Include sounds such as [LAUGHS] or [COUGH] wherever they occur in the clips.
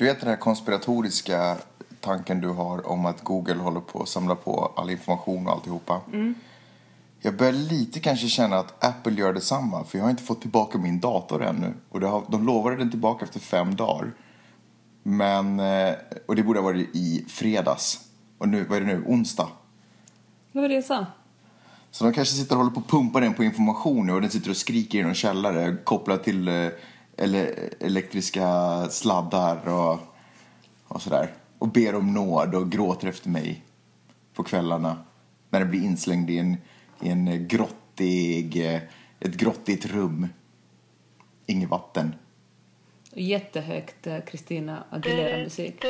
Du vet den här konspiratoriska tanken du har om att Google håller på att samla på all information och alltihopa. Jag börjar lite kanske känna att Apple gör detsamma för jag har inte fått tillbaka min dator ännu. Och har, de lovade den tillbaka efter fem dagar. Men, eh, och det borde ha varit i fredags. Och nu, vad är det nu, onsdag? Vad var det jag sa? Så de kanske sitter och håller på att pumpa den på information nu och den sitter och skriker i någon källare kopplad till ele elektriska sladdar och, och sådär. Och ber om nåd och gråter efter mig på kvällarna. När det blir inslängd i en, i en grottig, ett grottigt rum. Inget vatten. Jättehögt eh, Christina Aguilera-musik.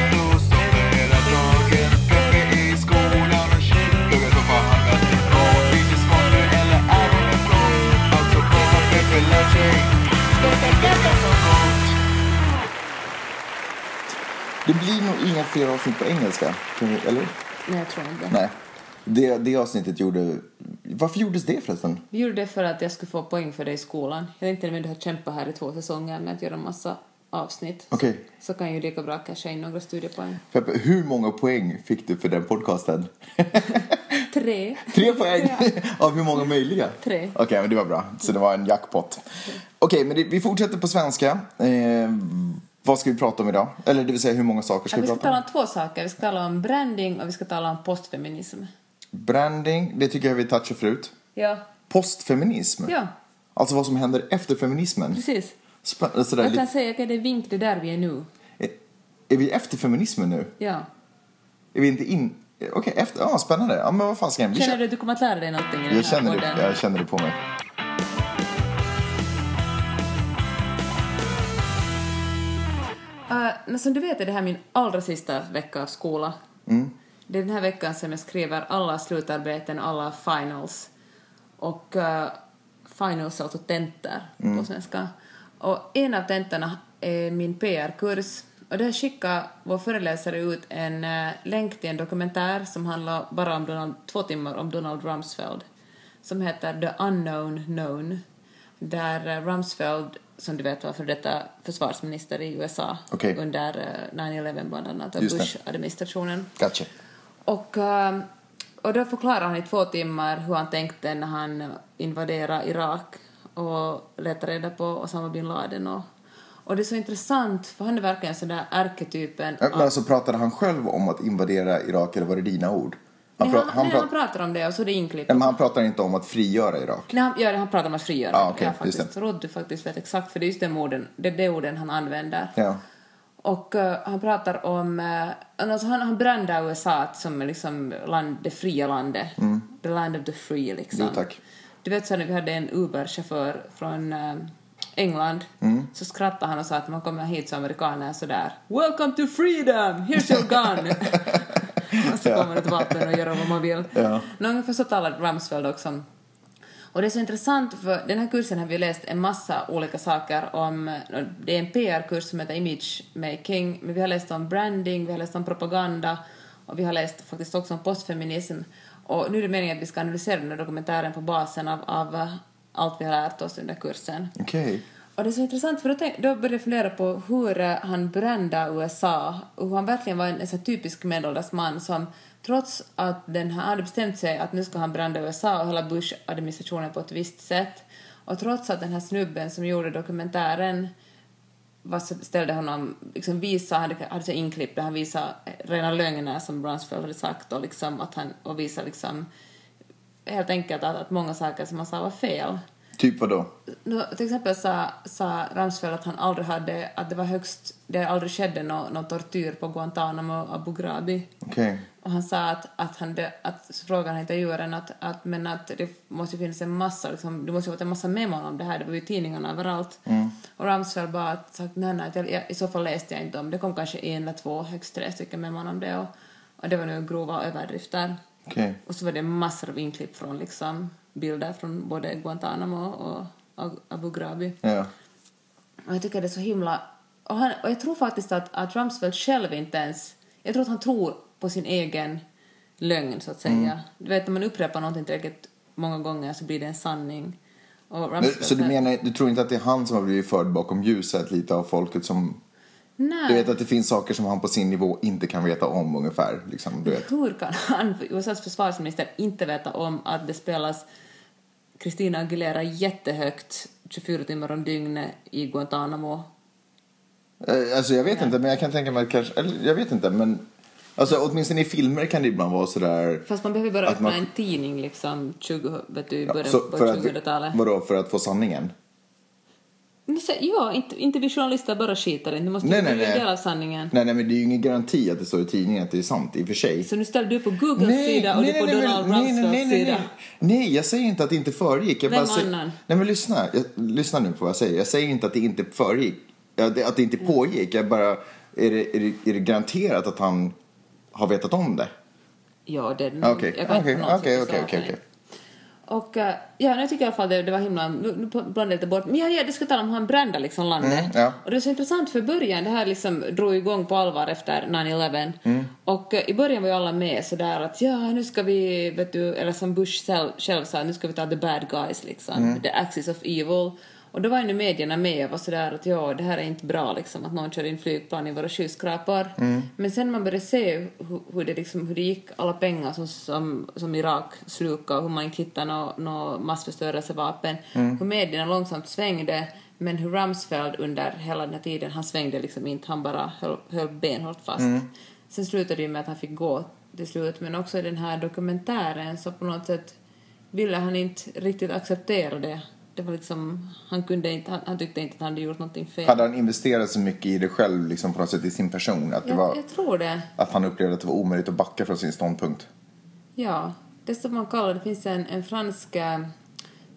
[LAUGHS] nog inga fler avsnitt på engelska. Eller? Nej, jag tror inte. Nej. Det, det avsnittet gjorde... Varför gjordes det förresten? Vi gjorde det för att jag skulle få poäng för det i skolan. Jag tänkte när du har kämpat här i två säsonger med att göra massa avsnitt Okej. så kan ju lika bra casha in några studiepoäng. Peppe, hur många poäng fick du för den podcasten? [LAUGHS] Tre. Tre poäng [LAUGHS] av hur många möjliga? Tre. Okej, men det var bra. Så det var en jackpot. Okej, men det, vi fortsätter på svenska. Eh, vad ska vi prata om idag? Eller det vill säga, hur många saker ska Ja, vi vi ska prata tala om? om två saker. Vi ska tala om branding och vi ska tala om postfeminism. Branding, det tycker jag vi touchade förut. Ja, Postfeminism? ja Alltså vad som händer efter feminismen? precis. Spä- sådär, Jag kan säga att det är vink, det är där vi är nu. är, är vi efter feminismen nu? Ja. Är vi inte in... Okej, efter... Ja, spännande. Ja, men vad fan ska jag... Känner du att du kommer att lära dig någonting i den här känner, det, jag känner det på mig. Men som du vet är det här min allra sista vecka av skola. Det är den här veckan som jag skriver alla slutarbeten och alla finals. Och uh, finals alltså tentor på svenska. Och en av tentorna är min PR-kurs. Och där skickade vår föreläsare ut en uh, länk till en dokumentär som handlar bara om Donald, två timmar om Donald Rumsfeld. Som heter The Unknown Known. Där uh, Rumsfeld, som du vet var för detta försvarsminister i USA Okej. under uh, 9-11 bland annat, och. Bush-administrationen. Gotcha. Och, eh, och då förklarar han i två timmar hur han tänkte när han invaderade Irak och letade reda på Osama bin Laden. Och, och det är så intressant, för han är verkligen sån där ärketypen. Men alltså pratade han själv om att invadera Irak eller var det dina ord? Han, pra- han, han, nej, pra- han pratar om det och så är det inklippt. Men han pratar inte om att frigöra Irak. Nej, han, ja, han pratar om att frigöra. Ah, okej, jag faktiskt det. trodde du faktiskt vet exakt, för det är just de orden, det är de orden han använder. Ja. Och eh, han pratar om... Uh, alltså han, han brandar USA som liksom land, det fria landet. The land of the free, liksom. Mm. Jo, tack. Du vet så när vi hade en Uber-chaufför från eh, England Mm. så skrattade han och sa att man kommer hit som amerikaner sådär Welcome to freedom! Here's your gun! [LAUGHS] [LAUGHS] och så får man ett vapen och göra vad man vill. Ja. Ungefär så talar Rumsfeld också. Och det är så intressant för den här kursen har vi läst en massa olika saker om, det är en PR-kurs som heter Image Making, men vi har läst om branding, vi har läst om propaganda och vi har läst faktiskt också om postfeminism. Och nu är det meningen att vi ska analysera den här dokumentären på basen av, av allt vi har lärt oss under kursen. Okej. Och det är så intressant för då, tänk, då började jag fundera på hur eh, han brände USA och hur han verkligen var en, en sån typisk medelålders man som trots att den han hade bestämt sig att nu ska han brända USA och hela Bush-administrationen på ett visst sätt och trots att den här snubben som gjorde dokumentären var, ställde honom, liksom visa, hade, hade så inklipp där han visade rena lögner som Brunsfield hade sagt och liksom att han, och visade liksom helt enkelt att, att många saker som han sa var fel. Typ vad då? Nå, till exempel sa, sa Ramsfeld att han aldrig hade, att det var högst, det aldrig skedde någon no tortyr på Guantanamo och Abu Ghrabi. Okej. Och han sa att, att han, dö- att han intervjuaren att, att, men att det måste finnas en massa, liksom, det måste ju varit en massa memon om det här, det var ju tidningarna överallt. Och Ramsfeld bara att sagt nej, nej, jag, i så fall läste jag inte om det, kom kanske en eller två, högst tre stycken memon om det och, och det var nu grova överdrifter. Okej. Och så var det massor av inklipp från liksom bilder från både Guantanamo och Abu Ghrabi. Ja. Och jag tycker det är så himla... Och, han, och jag tror faktiskt att, att Rumsfeld själv inte ens... Jag tror att han tror på sin egen lögn, så att säga. Du vet, när man upprepar någonting tillräckligt många gånger så blir det en sanning. Så du menar, du tror inte att det är han som har blivit förd bakom ljuset lite av folket som... Nej. Du vet att det finns saker som han på sin nivå inte kan veta om ungefär. Liksom, du vet. Hur kan han, USAs försvarsminister, inte veta om att det spelas Christina Aguilera jättehögt 24 timmar om dygnet i Guantanamo? Eh, Alltså jag vet inte, men jag kan tänka mig att kanske... Eller jag vet inte, men... Alltså åtminstone i filmer kan det ibland vara sådär... Fast man behöver bara öppna man- en tidning liksom 20, vet du, i början så på för att, 2000-talet. vadå, för att få sanningen? Ja, inte, inte journalister bara skiter inte. Det måste Nej, nej, nej. del av sanningen. Nej, nej, men det är ju ingen garanti att det står i tidningen att det är sant i och för sig. Så nu ställer du på Googles sida och du på Donald nej, nej, Rumsfelds nej, nej, sida. nej. Nej, jag säger inte att det inte föregick. Jag Vem bara säger, annan? Nej, men lyssna. Jag, lyssna nu på vad jag säger. Jag säger inte att det inte föregick. Att det inte pågick. Jag bara... Är det, är, det, är det garanterat att han har vetat om det? Ja, det det Ah, nog. Okej, okej, okej, okej, säga okej, nej. okej. Och eh, ja, nu tycker jag i alla fall det, det var himla... Nu, blandade jag lite bort. Men ja, ja, det ska tala om han brände liksom landet. Mm, ja. Och det är så intressant för början, det här liksom drog igång på allvar efter 9-11. Mm. Och eh, i början var ju alla med sådär att ja, nu ska vi, vet du, eller som Bush själv, själv sa, nu ska vi ta the bad guys liksom, Mm. the axis of evil. Och då var ju nu medierna med och var sådär att ja, det här är inte bra liksom, att någon kör in flygplan i våra skyskrapor. Mm. Men sen man började se hur, hur, det liksom, hur det gick, alla pengar som, som, som Irak slukade och hur man inte hittade några nå massförstörelsevapen, Mm. hur medierna långsamt svängde, men hur Rumsfeld under hela den här tiden, han svängde liksom inte, han bara höll, höll benhårt fast. Mm. Sen slutade det ju med att han fick gå till slut, men också i den här dokumentären så på något sätt ville han inte riktigt acceptera det. Det var liksom, han kunde inte, han, han tyckte inte att han hade gjort någonting fel. Hade han investerat så mycket i det själv, liksom på något sätt i sin person? Att, det jag, var, jag tror det. att han upplevde att det var omöjligt att backa från sin ståndpunkt? Ja, det som man kallar, det finns en, en fransk eh,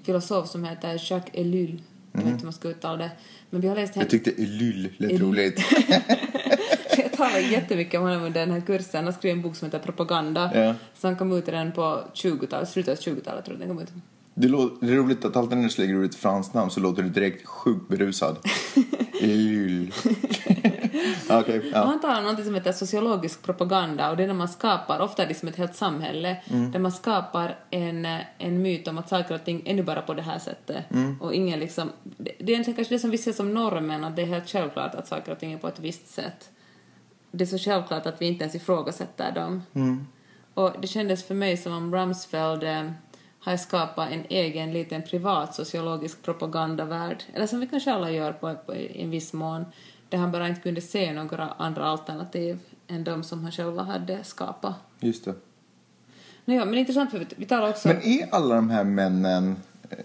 filosof som heter Jacques Ellul. Jag vet inte hur man ska uttala det. Men vi har läst Jag henne. tyckte Elyl lät Elyl. roligt. [LAUGHS] Jag talar jättemycket om honom under den här kursen. Han har skrivit en bok som heter Propaganda. Ja. Så han kom ut i den på 20-talet, slutet av 20-talet tror jag den kom ut. Det, det är roligt att alltid när du slänger ut ett franskt namn så låter du direkt sjukt berusad. [LAUGHS] [LAUGHS] Och ja. han talar om något som heter sociologisk propaganda och det är när man skapar, ofta liksom ett helt samhälle, Mm. där man skapar en, eh, en myt om att saker och ting är nu bara på det här sättet. Mm. Och ingen liksom, det, det är kanske det som vi ser som normen, att det är helt självklart att saker och ting är på ett visst sätt. Det är så självklart att vi inte ens ifrågasätter dem. Mm. Och det kändes för mig som om Rumsfeld har skapat en egen liten privat sociologisk propagandavärld, eller som vi kanske alla gör på, på, i en viss mån, där han bara inte kunde se några andra alternativ än de som han själv hade skapat. Just det. No, ja, men intressant för vi, vi talar också... Men är alla de här männen eh,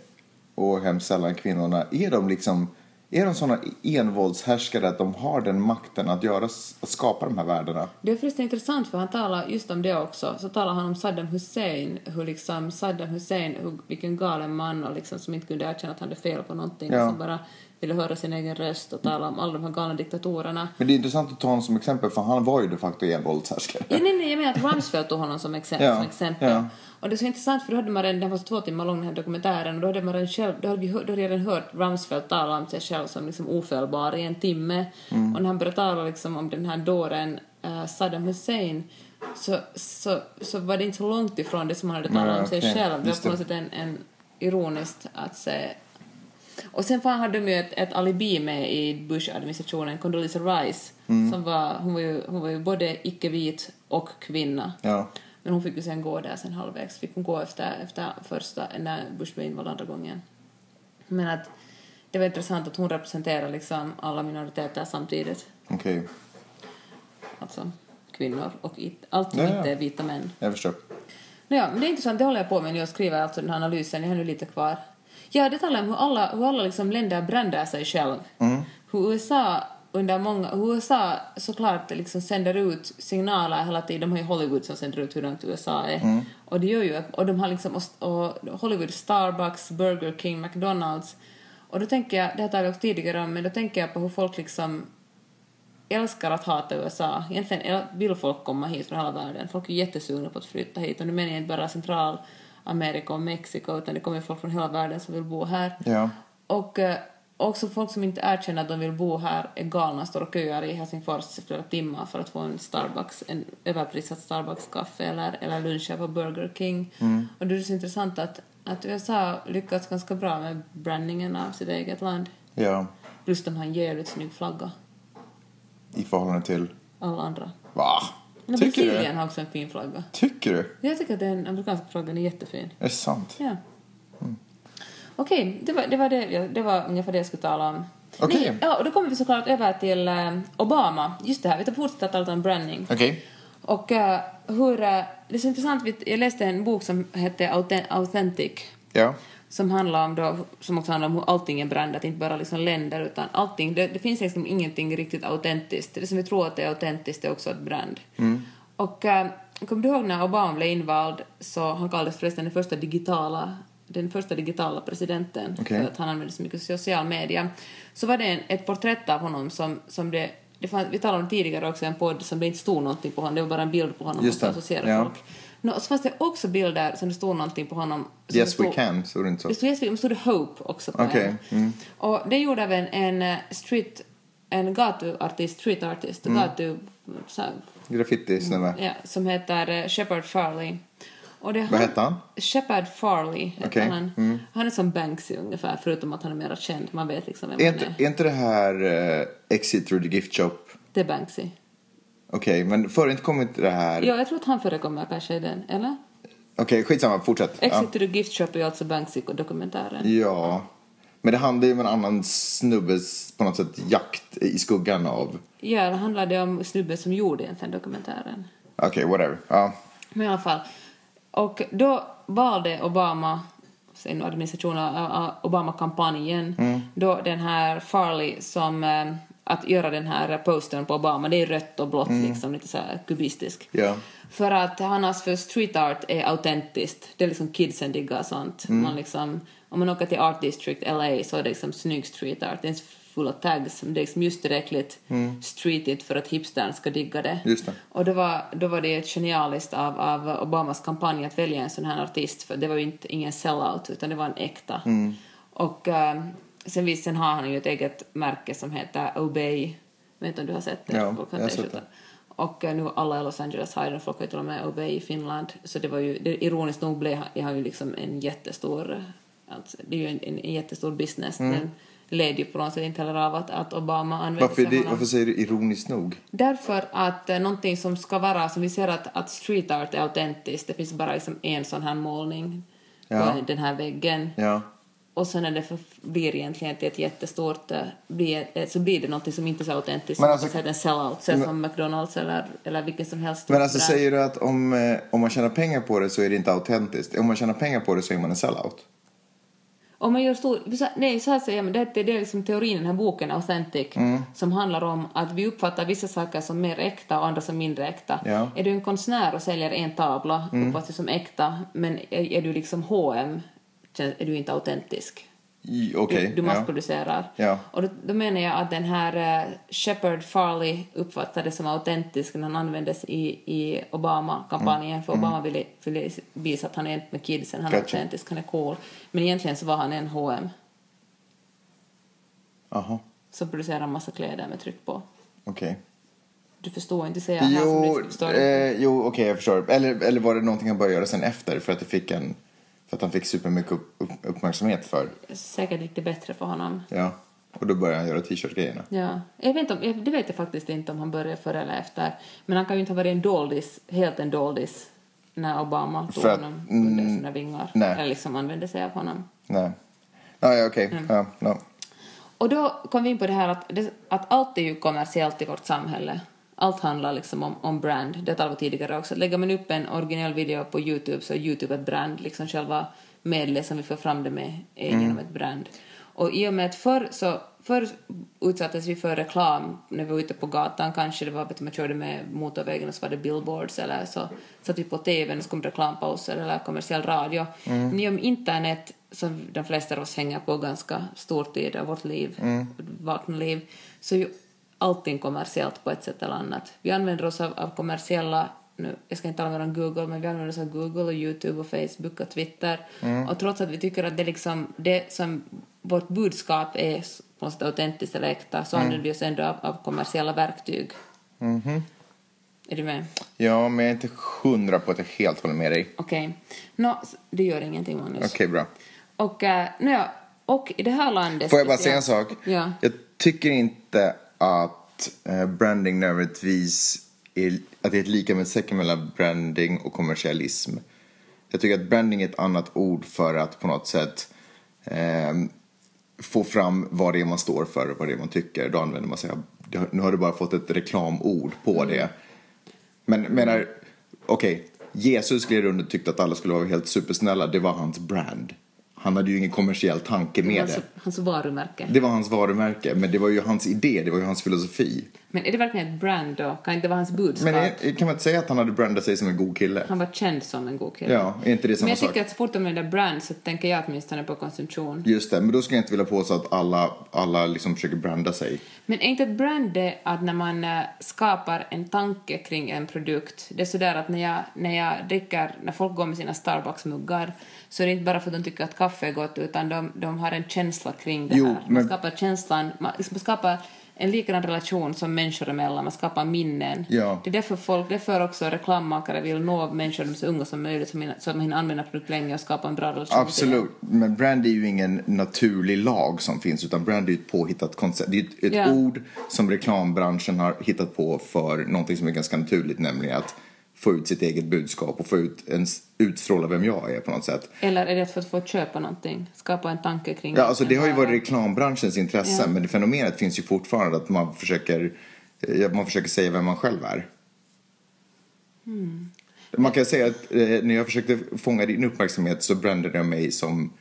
och hemskt sällan kvinnorna, är de liksom är de såna envåldshärskare att de har den makten att, göra, att skapa de här världarna? Det är förresten intressant för han talar just om det också. Så talar han om Saddam Hussein, hur liksom Saddam Hussein, hur, vilken galen man och liksom som inte kunde erkänna att han hade fel på någonting. Ja. Som bara ville höra sin egen röst och tala om alla de här galna diktatorerna. Men det är intressant att ta honom som exempel för han var ju de facto envåldshärskare. Ja, nej, nej, jag menar att Rumsfeld tog honom som, exempel, Ja, som exempel. ja. Och det är så intressant för då hade man redan, den var två timmar lång den här dokumentären och då hade man redan själv, då hade vi då hade redan hört Rumsfeld tala om sig själv som liksom ofelbar i en timme. Mm. Och när han började tala liksom om den här dåren uh, Saddam Hussein så, så, så var det inte så långt ifrån det som han hade talat om sig okej. själv. Det var på något sätt en, en ironiskt att se och sen fan hade de ju ett, ett alibi med i Bush-administrationen, Condoleezza Rice, Mm. som var, hon var, ju, hon var ju både icke-vit och kvinna. Ja. Men hon fick ju sen gå där sen halvvägs, fick hon gå efter, efter första, när Bush blev invald andra gången. Men att det var intressant att hon representerar liksom alla minoriteter samtidigt. Okej, Alltså kvinnor och it, allt som Ja, ja. inte är vita män. jag förstår. Nåja, men det är intressant, det håller jag på med nu och skriver alltså den här analysen, jag har nu lite kvar. Ja, det talar om hur alla, hur alla liksom länder bränder sig själv. Hur USA under många, hur USA såklart liksom sänder ut signaler hela tiden, de har ju Hollywood som sänder ut hurdant USA är. Och det gör ju och de har liksom, och, Hollywood, Starbucks, Burger King, McDonalds. Och då tänker jag, det talade jag också tidigare om, men då tänker jag på hur folk liksom älskar att hata USA. Egentligen vill folk komma hit från hela världen. Folk är jättesugna på att flytta hit. Och nu menar jag inte bara Centralamerika och Mexiko, utan det kommer folk från hela världen som vill bo här. Ja. Och eh, också folk som inte erkänner att de vill bo här är galna, står och köar i Helsingfors i flera timmar för att få en Starbucks, en överprissatt Starbucks-kaffe eller, eller lunch på Burger King. Och det är så intressant att att USA lyckats ganska bra med brandingen av sitt eget land. Ja, Plus de har en jävligt snygg flagga. i förhållande till... Alla andra. Va? Men Tycker Brasilien du? har också en fin flagga. Tycker du? Jag tycker att den amerikanska flaggan är jättefin. Är det sant? Ja. Okej, det, var, det, var det, det var ungefär det jag skulle tala om. Okej. Nej, ja, och då kommer vi såklart över till eh, Obama. Just det här, vi tar fortsätta tala om branding. Okej. Och eh, hur... eh, det är så intressant, jag läste en bok som hette Authen- Authentic. Ja. Som handlar om då, som också handlar om hur allting är brandat, inte bara liksom länder utan allting. Det, det finns liksom ingenting riktigt autentiskt. Det som vi tror att det är autentiskt är också ett brand. Och äh, kommer du ihåg när Obama blev invald så han kallades förresten den första digitala den första digitala presidenten Okej. för att han använde så mycket social media. Så var det en, ett porträtt av honom som, som det, det fann, vi talade om tidigare också en podd som det inte stod någonting på honom, det var bara en bild på honom Just och det, så associera ja. folk. Nå, så fanns det också bilder som det stod någonting på honom. Yes det we stod- can, så är det inte det så. stod, yes, det stod det Hope också på Okej, en. Och det gjorde även en eh, street, en gatuartist, street artist, Mm. gatu, Graffiti-snubbe. ja, som heter eh, Shepard Farley. Och det Vad hette han? Shepard Farley Okej, han. Han är som Banksy ungefär, förutom att han är mer känd. Man vet liksom vem Är han inte, är. är inte det här uh, Exit through the gift shop? Det är Banksy. Okej, men förr inte kommit det här... Ja, jag tror att han förekommer kanske i den, eller? Okej, skitsamma, fortsätt. Exit Ja. to the Gift Shop är alltså Banksy-dokumentären. ja. Men det handlar ju om en annan snubbes, på något sätt, jakt i skuggan av... Ja, det handlade om snubben som gjorde egentligen dokumentären. Okej, whatever. Ja. Men i alla fall. Och då valde Obama, sin administration Obama-kampanjen, då den här Farley som eh, att göra den här postern på Obama, det är rött och blått liksom, lite så kubistisk. Ja. För att hans för street art är autentiskt. Det är liksom kidsen diggar sånt. Man liksom, om man åker till Art District LA så är det liksom snygg street art. Det är full av tags. Det är liksom just tillräckligt streetigt för att hipstern ska digga det. Det. Och då var, då var det genialiskt av, av Obamas kampanj att välja en sån här artist för det var ju inte, ingen sellout utan det var en äkta. Och eh, sen, visst, sen har han ju ett eget märke som heter Obey. Jag vet inte om du har sett det? Ja, jag har sett det. Och eh, nu alla i Los Angeles har den, folk har ju till och med Obey i Finland. Så det var ju, det, ironiskt nog blev han- jag har ju liksom en jättestor, alltså, det är ju en, en, en jättestor business. Den led ju på något sätt inte heller av att, att Obama använde Varför, sig det, varför säger du ironiskt nog? Därför att eh, någonting som ska vara, som vi ser att, att street art är autentiskt, det finns bara liksom en sån här målning Ja. på den här väggen. Ja. Och sen när det för, blir egentligen ett jättestort, eh, blir, eh, så blir det någonting som inte är så autentiskt. Men Men alltså- en sellout, så som McDonalds eller, eller vilken som helst. Men alltså säger du att om, eh, om man tjänar pengar på det så är det inte autentiskt? Om man tjänar pengar på det så är man en sellout? Om man gör stor... Nej, så här säger jag, men det, det, är liksom teorin i den här boken, Authentic, Mm. som handlar om att vi uppfattar vissa saker som mer äkta och andra som mindre äkta. Ja. Mm. Är du en konstnär och säljer en tavla, uppfattas det som äkta, men är, är du liksom H&M är du inte autentisk. Okej. Du, du ja. massproducerar. Ja. Och då, då menar jag att den här uh, Shepard Farley uppfattades som autentisk när han användes i, i Obama-kampanjen, för Obama ville, ville visa att han är med kidsen, han är Gotcha. autentisk, han är cool. Men egentligen så var han en H&M Jaha, som producerar en massa kläder med tryck på. okej. Du förstår inte säga här som du Jo, inte förstår. eh, jo okej jag förstår. Eller, eller var det någonting han började göra sen efter för att, det fick en, för att han fick supermycket upp, upp, uppmärksamhet för? Säkert gick det bättre för honom. Ja. Och då började han göra t-shirt-grejerna. Ja. Jag vet inte om, det vet jag faktiskt inte om han började före eller efter. Men han kan ju inte ha varit en doldis, helt en doldis när Obama tog För att- honom under mm, sina vingar. nej. Eller liksom använde sig av honom. Nej. Ja, ja okej. Mm. Ja, no. Och då kom vi in på det här att, att allt är ju kommersiellt i vårt samhälle. Allt handlar liksom om, om brand. Det talade vi tidigare också. Lägger man upp en originell video på Youtube så är Youtube ett brand. Liksom själva medlet som vi får fram det med är genom ett brand. Och i och med att förr så Förr utsattes vi för reklam när vi var ute på gatan kanske. Det var att man körde med motorvägen och så var det billboards eller så satt vi på tvn och så kom reklampauser eller kommersiell radio. Men i och med internet som de flesta av oss hänger på ganska stor tid av vårt liv, vakna liv, så är ju allting kommersiellt på ett sätt eller annat. Vi använder oss av, av kommersiella nu, jag ska inte tala om Google, men vi använder oss av Google och Youtube och Facebook och Twitter. Och trots att vi tycker att det, liksom, det som vårt budskap är på något autentiskt eller äkta så använder vi oss ändå av, av kommersiella verktyg. Är du med? Ja, men jag är inte hundra på att jag helt håller med dig. Okej. Nå, s- det gör ingenting, Magnus. Okej, bra. Och, äh, nåja, och i det här landet... Får jag bara säga en sak? Ja. Jag tycker inte att eh, branding nödvändigtvis är, att det är ett lika med säcken mellan branding och kommersialism. Jag tycker att branding är ett annat ord för att på något sätt ehm, få fram vad det är man står för och vad det är man tycker. Då använder man sig av, nu har du bara fått ett reklamord på Mm. det. Men menar, okej, Jesus gled runt och tyckte att alla skulle vara helt supersnälla. Det var hans brand. Han hade ju ingen kommersiell tanke med Hans, det. hans varumärke. Det var hans varumärke, men det var ju hans idé, det var ju hans filosofi. Men är det verkligen ett brand då? Kan inte vara hans budskap? Men är, kan man inte säga att han hade brandat sig som en god kille? Han var känd som en god kille. Ja, är inte det samma Men jag sak? tycker att så fort de använder brand så tänker jag åtminstone på konsumtion. Just det, men då ska jag inte vilja påstå att alla, alla liksom försöker branda sig. Men är inte ett brand det att när man äh, skapar en tanke kring en produkt, det är sådär att när jag, när jag dricker, när folk går med sina Starbucks-muggar så är det inte bara för att de tycker att kaffe är gott utan de, de har en känsla kring det Jo, här. Man men- skapar känslan, man, liksom skapar en likadan relation som människor emellan, man skapar minnen. Ja. Det är därför folk, därför också reklammakare vill nå människor, de är så unga som möjligt, så att de hinner använda produkt länge och skapa en bra relation Absolut, men brand är ju ingen naturlig lag som finns utan brand är ju ett påhittat koncept. Det är ett, ett Ja. ord som reklambranschen har hittat på för någonting som är ganska naturligt, nämligen att få ut sitt eget budskap och få ut en, utstråla vem jag är på något sätt. det. Eller är det för att få köpa någonting? Skapa en tanke kring Ja, alltså det har ju varit reklambranschens intresse, Ja. men det fenomenet finns ju fortfarande att man försöker, eh, man försöker säga vem man själv är. Hmm. Man kan säga att eh, när jag försökte fånga din uppmärksamhet så brandade jag mig som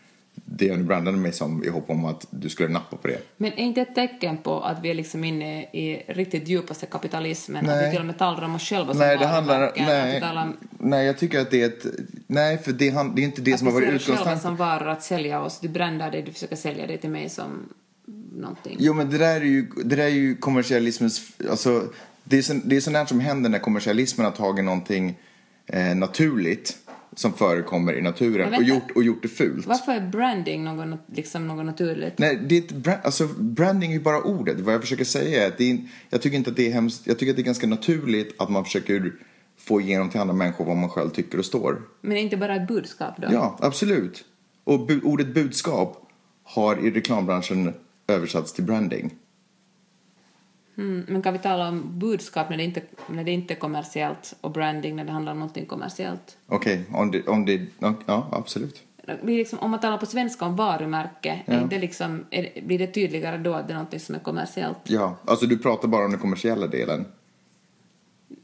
det jag nu brandade mig som i hopp om att du skulle nappa på det. Men är inte ett tecken på att vi är liksom inne i riktigt djupaste kapitalismen? Att Nej. vi till och med talar om oss själva som Nej, det handlar, att vi nej, om nej, jag tycker att det är ett, nej, för det, det är inte det att som har vi varit ser oss själva utgångspunkten. som varor att sälja oss. Du brandar dig, du försöker sälja dig till mig som någonting. Jo, men det där är ju, det där är ju kommersialismens... Alltså, det är, så, det är sånt här som händer när kommersialismen har tagit någonting eh, naturligt som förekommer i naturen och gjort, och gjort det fult. Varför är branding något, nat- liksom något naturligt? Nej, det är ett brand, alltså, branding är ju bara ordet. Vad jag försöker säga är att det är, jag tycker inte att det är hemskt. Jag tycker att det är ganska naturligt att man försöker få igenom till andra människor vad man själv tycker och står. Men är inte bara ett budskap då? Ja, absolut. Och bu, ordet budskap har i reklambranschen översatts till branding. Mm, men kan vi tala om budskap när det, inte, när det inte är kommersiellt och branding när det handlar om någonting kommersiellt? Okej, om det, om det, ja absolut. Liksom, om man talar på svenska om varumärke, Ja. är inte liksom, är, det- blir det tydligare då att det är någonting som är kommersiellt? Ja, alltså du pratar bara om den kommersiella delen.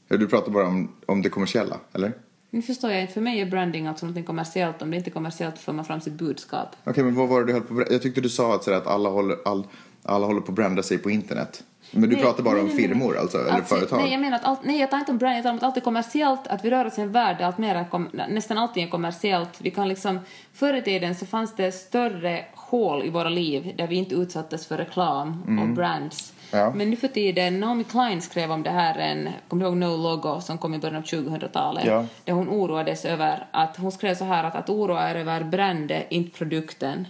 Du pratar bara om, om det kommersiella, eller? Nu förstår jag inte, för mig är branding alltså någonting kommersiellt. Om det inte är kommersiellt för man fram sitt budskap. Okej, men vad var det du höll på Jag tyckte du sa att, sådär, att alla, håller, all, alla håller på att branda sig på internet. Men du Nej, pratar bara nej, om nej, firmor alltså, eller Alltså, företag? Nej, jag menar att allt, nej, jag tar inte om branding, jag talar om att allt är kommersiellt, att vi rör oss i en värld där allt mer är kom, nästan allting är kommersiellt. Vi kan liksom, förr i tiden så fanns det större hål i våra liv där vi inte utsattes för reklam och brands. Mm. Ja. Men nu för tiden, Naomi Klein skrev om det här, en, kommer du ihåg No Logo som kom i början av 2000-talet? Ja. Där hon oroades över att, hon skrev så här att, att oroa er över branden, inte produkten.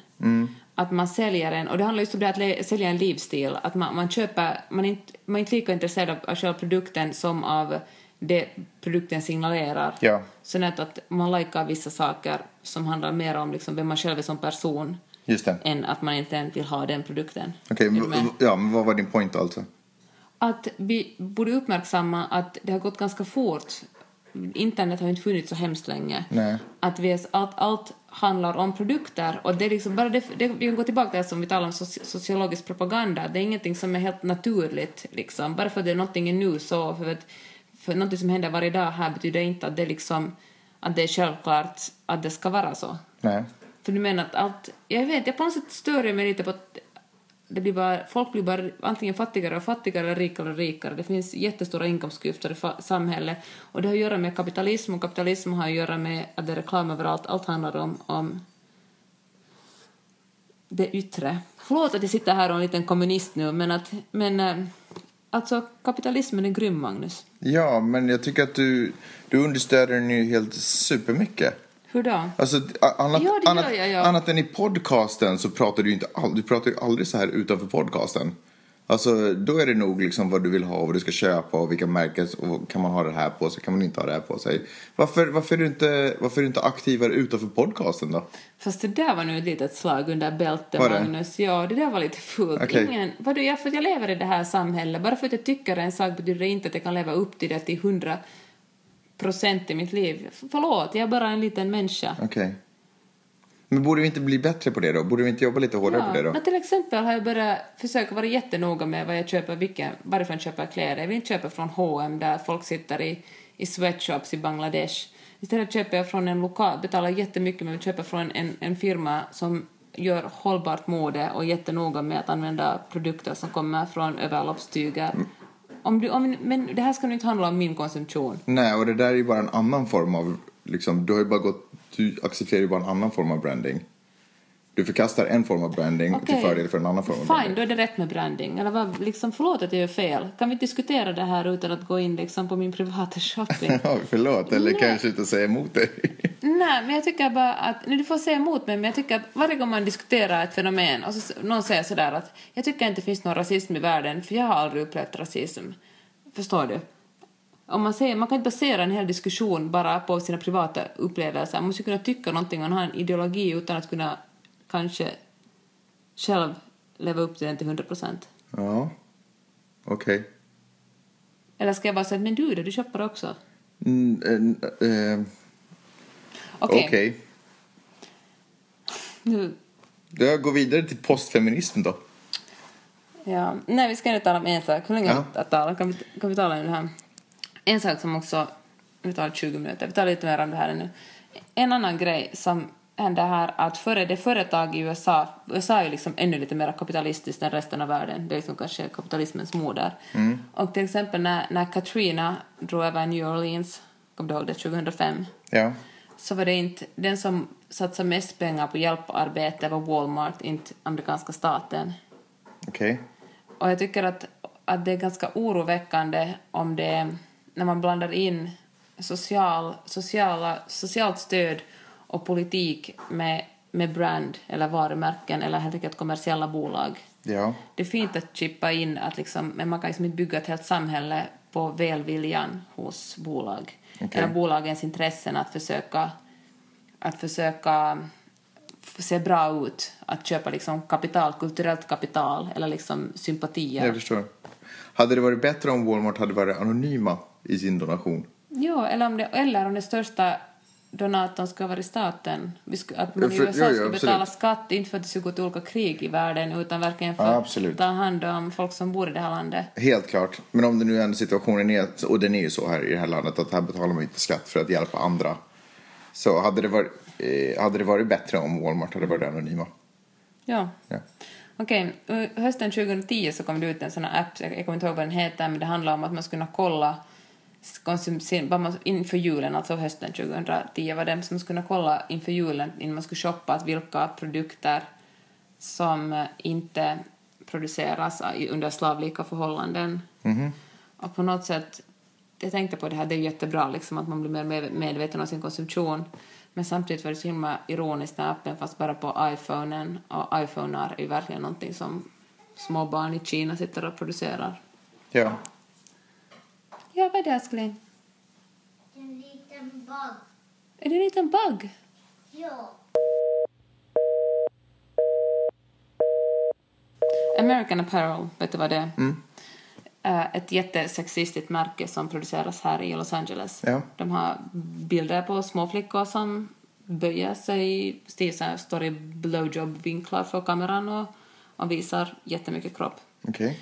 Att man säljer en, och det handlar just om det att sälja en livsstil, att man, man köper, man är, inte, man är inte lika intresserad av, själva produkten som av det produkten signalerar. Ja. Så att, att man likar vissa saker som handlar mer om liksom vem man själv är som person än att man inte vill ha den produkten. Okej, med? ja, men vad var din point alltså? att vi borde uppmärksamma att det har gått ganska fort. Internet har ju inte funnits så hemskt länge. Nej. Att vi, allt, allt handlar om produkter. Och det är liksom bara det, det, vi kan gå tillbaka till det som vi talar om soci, sociologisk propaganda. Det är ingenting som är helt naturligt. Liksom. Bara för att det är någonting är nu så. För, att, för någonting som händer varje dag här betyder inte att det, liksom, att det är självklart att det ska vara så. Nej. För du menar att allt... Jag vet, jag på något sätt stör jag mig lite på att det blir bara, folk blir bara antingen fattigare och fattigare eller rikare och rikare. Det finns jättestora inkomstklyftor i samhället. Och det har att göra med kapitalism och kapitalism har att göra med att det är reklam överallt. Allt handlar om, om det yttre. Förlåt att jag sitter här och är en liten kommunist nu, men att... Men, eh, alltså, kapitalismen är grym, Magnus. Ja, men jag tycker att du, du understöder den ju helt supermycket. Hur då? Alltså, annat, Ja, annat, jag, ja. annat än i podcasten så pratar du ju inte all, du pratar ju aldrig så här utanför podcasten. Alltså, då är det nog liksom vad du vill ha och vad du ska köpa och vilka märken och kan man ha det här på sig, kan man inte ha det här på sig. Varför, varför, är, du inte, varför är du inte aktivare utanför podcasten då? Fast det där var nu ett litet slag under bältet? Magnus. Ja, det där var lite fult. Okej. Ingen, vadå, jag, för jag lever i det här samhället. Bara för att jag tycker en sak betyder det inte att jag kan leva upp till det till hundra procent i mitt liv. Förlåt, jag är bara en liten människa. Okej. Men borde vi inte bli bättre på det då? Borde vi inte jobba lite hårdare på det då? men till exempel har jag börjat försöka vara jättenoga med vad jag köper, vilken, varifrån jag köper kläder. Jag vill inte köpa från H&M där folk sitter i, i sweatshops i Bangladesh. Istället köper jag från en lokal, betalar jättemycket men köper från en, en firma som gör hållbart mode och är jättenoga med att använda produkter som kommer från överloppstyger. Om du, om, men det här ska nu inte handla om min konsumtion. Nej, och det där är ju bara en annan form av, liksom, du har ju bara gått, du accepterar ju bara en annan form av branding. Du förkastar en form av branding till Okej. fördel för en annan form av Fine, branding. då är det rätt med branding. Eller vad, liksom, förlåt att jag gör fel. Kan vi diskutera det här utan att gå in liksom, på min privata shopping? [LAUGHS] Ja, förlåt, eller Nej. kanske inte säga emot dig. [LAUGHS] Nej, men jag tycker bara att, nej, du får säga emot mig, men jag tycker att varje gång man diskuterar ett fenomen och så, någon säger sådär att jag tycker inte det finns någon rasism i världen för jag har aldrig upplevt rasism. Förstår du? Om man, säger, man kan inte basera en hel diskussion bara på sina privata upplevelser. Man måste kunna tycka någonting och ha en ideologi utan att kunna kanske själv leva upp till den till 100 procent. Ja, okej. Eller ska jag bara säga men du då, du shoppar också? Mm, eh, eh, Okej, Okej. nu Jag går vidare till postfeminism då. Ja, nej, vi ska nu tala om en sak. Hur länge Ja. att tala? Kan vi, kan vi tala om det här? En sak som också... Vi tar 20 minuter. Vi tar lite mer om det här nu. En annan grej som händer här att före det företag i USA... USA är ju liksom ännu lite mer kapitalistiskt än resten av världen. Det är liksom kanske kapitalismens moder. Och till exempel när, när Katrina drog över New Orleans, kommer du ihåg det, 2005? Ja. så var det inte den som satsade mest pengar på hjälparbete var Walmart, inte amerikanska staten. Okej. Och jag tycker att, att det är ganska oroväckande om det, när man blandar in social, sociala, socialt stöd och politik med, med brand eller varumärken eller helt enkelt kommersiella bolag. Ja. Det är fint att chippa in att liksom, men man kan liksom inte bygga ett helt samhälle på välviljan hos bolag. Okej. Eller bolagens intressen att försöka, att försöka se bra ut. Att köpa liksom kapital, kulturellt kapital eller liksom sympatier. Jag förstår. Hade det varit bättre om Walmart hade varit anonyma i sin donation? Ja, eller om det, eller om det största donatorn ska vara staten. Vi sku, att man i För- USA jo, jo, ska betala skatt, inte för att det ska gå till olika krig i världen, utan verkligen för Ja, att ta hand om folk som bor i det här landet. Helt klart. Men om det nu är situationen är, och den är ju så här i det här landet, att här betalar man inte skatt för att hjälpa andra. Så hade det varit, eh, hade det varit bättre om Walmart hade varit anonyma. Ja. Ja. Okej, okay. hösten 2010 så kom det ut en sån här app, jag kommer inte ihåg vad den heter, men det handlar om att man skulle kunna kolla inför julen, alltså hösten 2010 var det, som skulle kolla inför julen innan man skulle shoppa att vilka produkter som eh, inte produceras under slavlika förhållanden. Och på något sätt, jag tänkte på det här, det är jättebra liksom att man blir mer med- medveten om sin konsumtion. Men samtidigt var det så himla ironiskt när appen fanns bara på iPhonen och iPhonar är ju verkligen någonting som små barn i Kina sitter och producerar. Ja. Ja, vad är det älskling? En liten bug. Är det en liten bugg? Ja. American Apparel, vet du vad det är? Eh, Ett jättesexistiskt märke som produceras här i Los Angeles. Ja. De har bilder på små flickor som böjer sig, står i blowjob-vinklar för kameran och, och visar jättemycket kropp. Okej.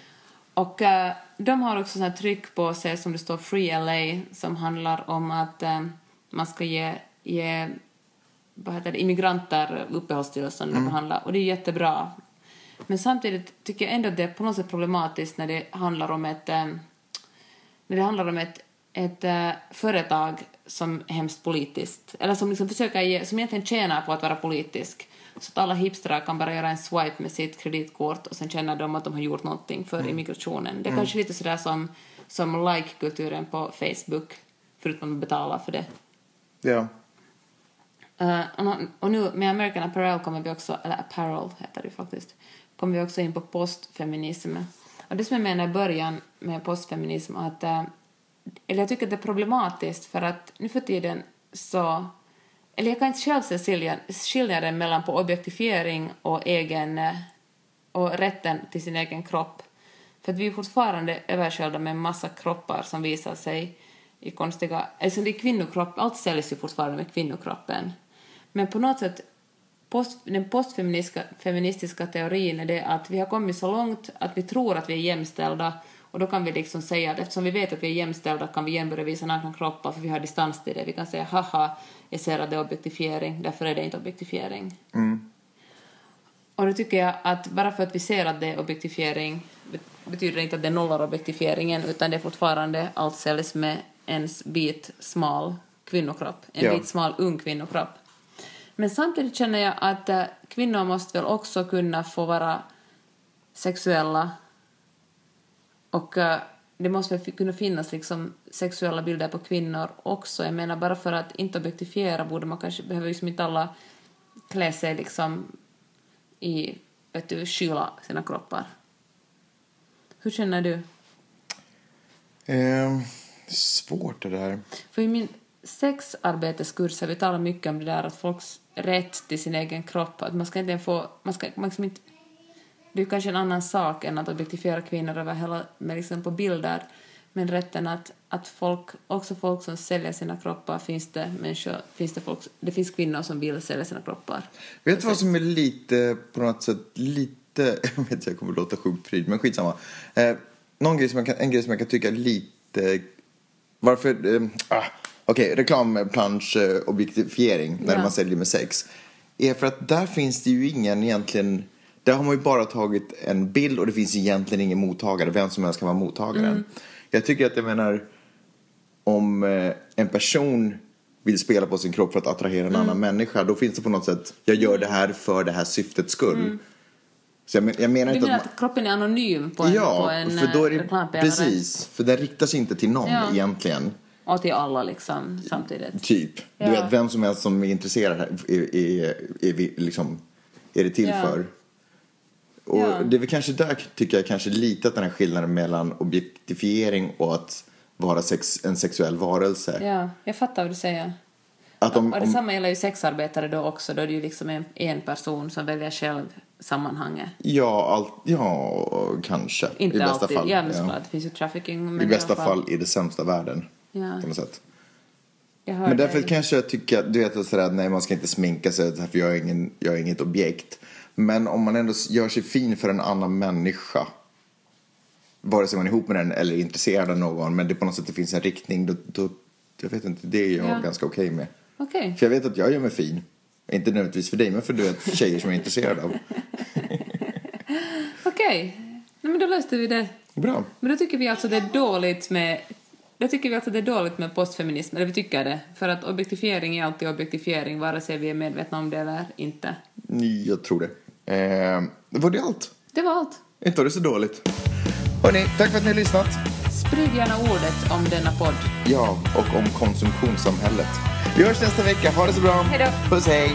Och eh, de har också sån här tryck på sig som det står Free LA som handlar om att eh, man ska ge, ge vad heter det, immigranter uppehållstillstånd och behandla. Och det är jättebra. Men samtidigt tycker jag ändå att det är på något sätt problematiskt när det handlar om ett, eh, när det handlar om ett, ett företag som är hemskt politiskt, eller som liksom försöker ge, som egentligen tjänar på att vara politisk. Så att alla hipstrar kan bara göra en swipe med sitt kreditkort och sen känner de att de har gjort någonting för immigrationen. Det är kanske lite sådär som, som like-kulturen på Facebook, förutom att betala för det. Ja. Eh, och nu med American Apparel kommer vi också, eller Apparel heter det faktiskt, kommer vi också in på postfeminism. Och det som jag menar i början med postfeminism, att, eh, eller jag tycker att det är problematiskt för att nu för tiden så, eller jag kan inte själv se skilja- skillnaden mellan på objektifiering och egen, eh, och rätten till sin egen kropp. För att vi är fortfarande översköljda med en massa kroppar som visar sig i konstiga, alltså det är kvinnokropp, allt säljs ju fortfarande med kvinnokroppen. Men på något sätt post, den postfeministiska teorin är det att vi har kommit så långt att vi tror att vi är jämställda och då kan vi liksom säga att eftersom vi vet att vi är jämställda kan vi igen börja visa nakna kroppar för vi har distans till det. Vi kan säga haha, jag ser att det är objektifiering, därför är det inte objektifiering. Och då tycker jag att bara för att vi ser att det är objektifiering bet- betyder det inte att det nollar objektifieringen utan det är fortfarande allt säljs med en bit smal kvinnokropp, en Ja. bit smal ung kvinnokropp. Men samtidigt känner jag att eh, kvinnor måste väl också kunna få vara sexuella och eh, det måste väl kunna finnas liksom sexuella bilder på kvinnor också. Jag menar bara för att inte objektifiera borde man kanske, behöver liksom inte alla klä sig liksom i, vet du, skyla sina kroppar. Hur känner du? Eh, svårt det där. För i min sexarbeteskurs har vi talat mycket om det där att folks rätt till sin egen kropp, att man ska inte få, man ska man liksom inte, det är kanske en annan sak än att objektifiera kvinnor över hela, med liksom på bilder, men rätten att, att folk, också folk som säljer sina kroppar, finns det människor, finns det folk, det finns kvinnor som vill sälja sina kroppar. Vet du vad som är lite, på något sätt, lite, [LAUGHS] jag vet inte, jag kommer att låta sjukt pryd, men skitsamma. Eh, någon grej som jag kan, en grej som jag kan tycka lite, varför, eh, ah, okej, reklamplansch, eh, objektifiering, när Ja. man säljer med sex, är för att där finns det ju ingen egentligen, där har man ju bara tagit en bild och det finns egentligen ingen mottagare, vem som helst kan vara mottagaren. Jag tycker att jag menar, om eh, en person vill spela på sin kropp för att attrahera en annan människa, då finns det på något sätt, jag gör det här för det här syftets skull. Så jag, men, jag menar Du inte menar att man, att kroppen är anonym på en, ja, på en för då är eh, det, precis, för den riktar sig inte till någon Ja. egentligen. Och till alla liksom samtidigt. Typ. Du Ja. vet, vem som helst som är intresserad här är, är, är, vi- liksom, är det till Ja. för. Och Ja. det är väl kanske där tycker jag kanske lite att den här skillnaden mellan objektifiering och att vara sex, en sexuell varelse. Ja, jag fattar vad du säger. Att om, och om, detsamma gäller ju sexarbetare då också. Då är det ju liksom en, en person som väljer själv sammanhanget. ja, allt, ja, kanske. Inte I bästa alltid. fall. ja, ja. det finns ju trafficking. Men I bästa alla fall i det sämsta världen. Ja. På något sätt. Men därför kanske jag tycker, du vet sådär, nej man ska inte sminka sig för jag är, ingen, jag är inget objekt. Men om man ändå gör sig fin för en annan människa, vare sig man är ihop med den eller är intresserad av någon, men det på något sätt det finns en riktning, då, då jag vet inte, det är jag Ja. ganska okej med. Okej. För jag vet att jag gör mig fin. Inte nödvändigtvis för dig, men för du vet, tjejer som är intresserade av. [LAUGHS] Okej. Nej, men då löste vi det. Bra. Men då tycker vi alltså det är dåligt med då tycker vi alltså det är dåligt med postfeminism, eller vi tycker det. För att objektifiering är alltid objektifiering, vare sig vi är medvetna om det eller inte. Jag tror det. Eh, var det allt? Det var allt. Inte var det så dåligt. Hörni, tack för att ni har lyssnat. Sprid gärna ordet om denna podd. Ja, och om konsumtionssamhället. Vi hörs nästa vecka. Ha det så bra. Hej då. Puss, hej.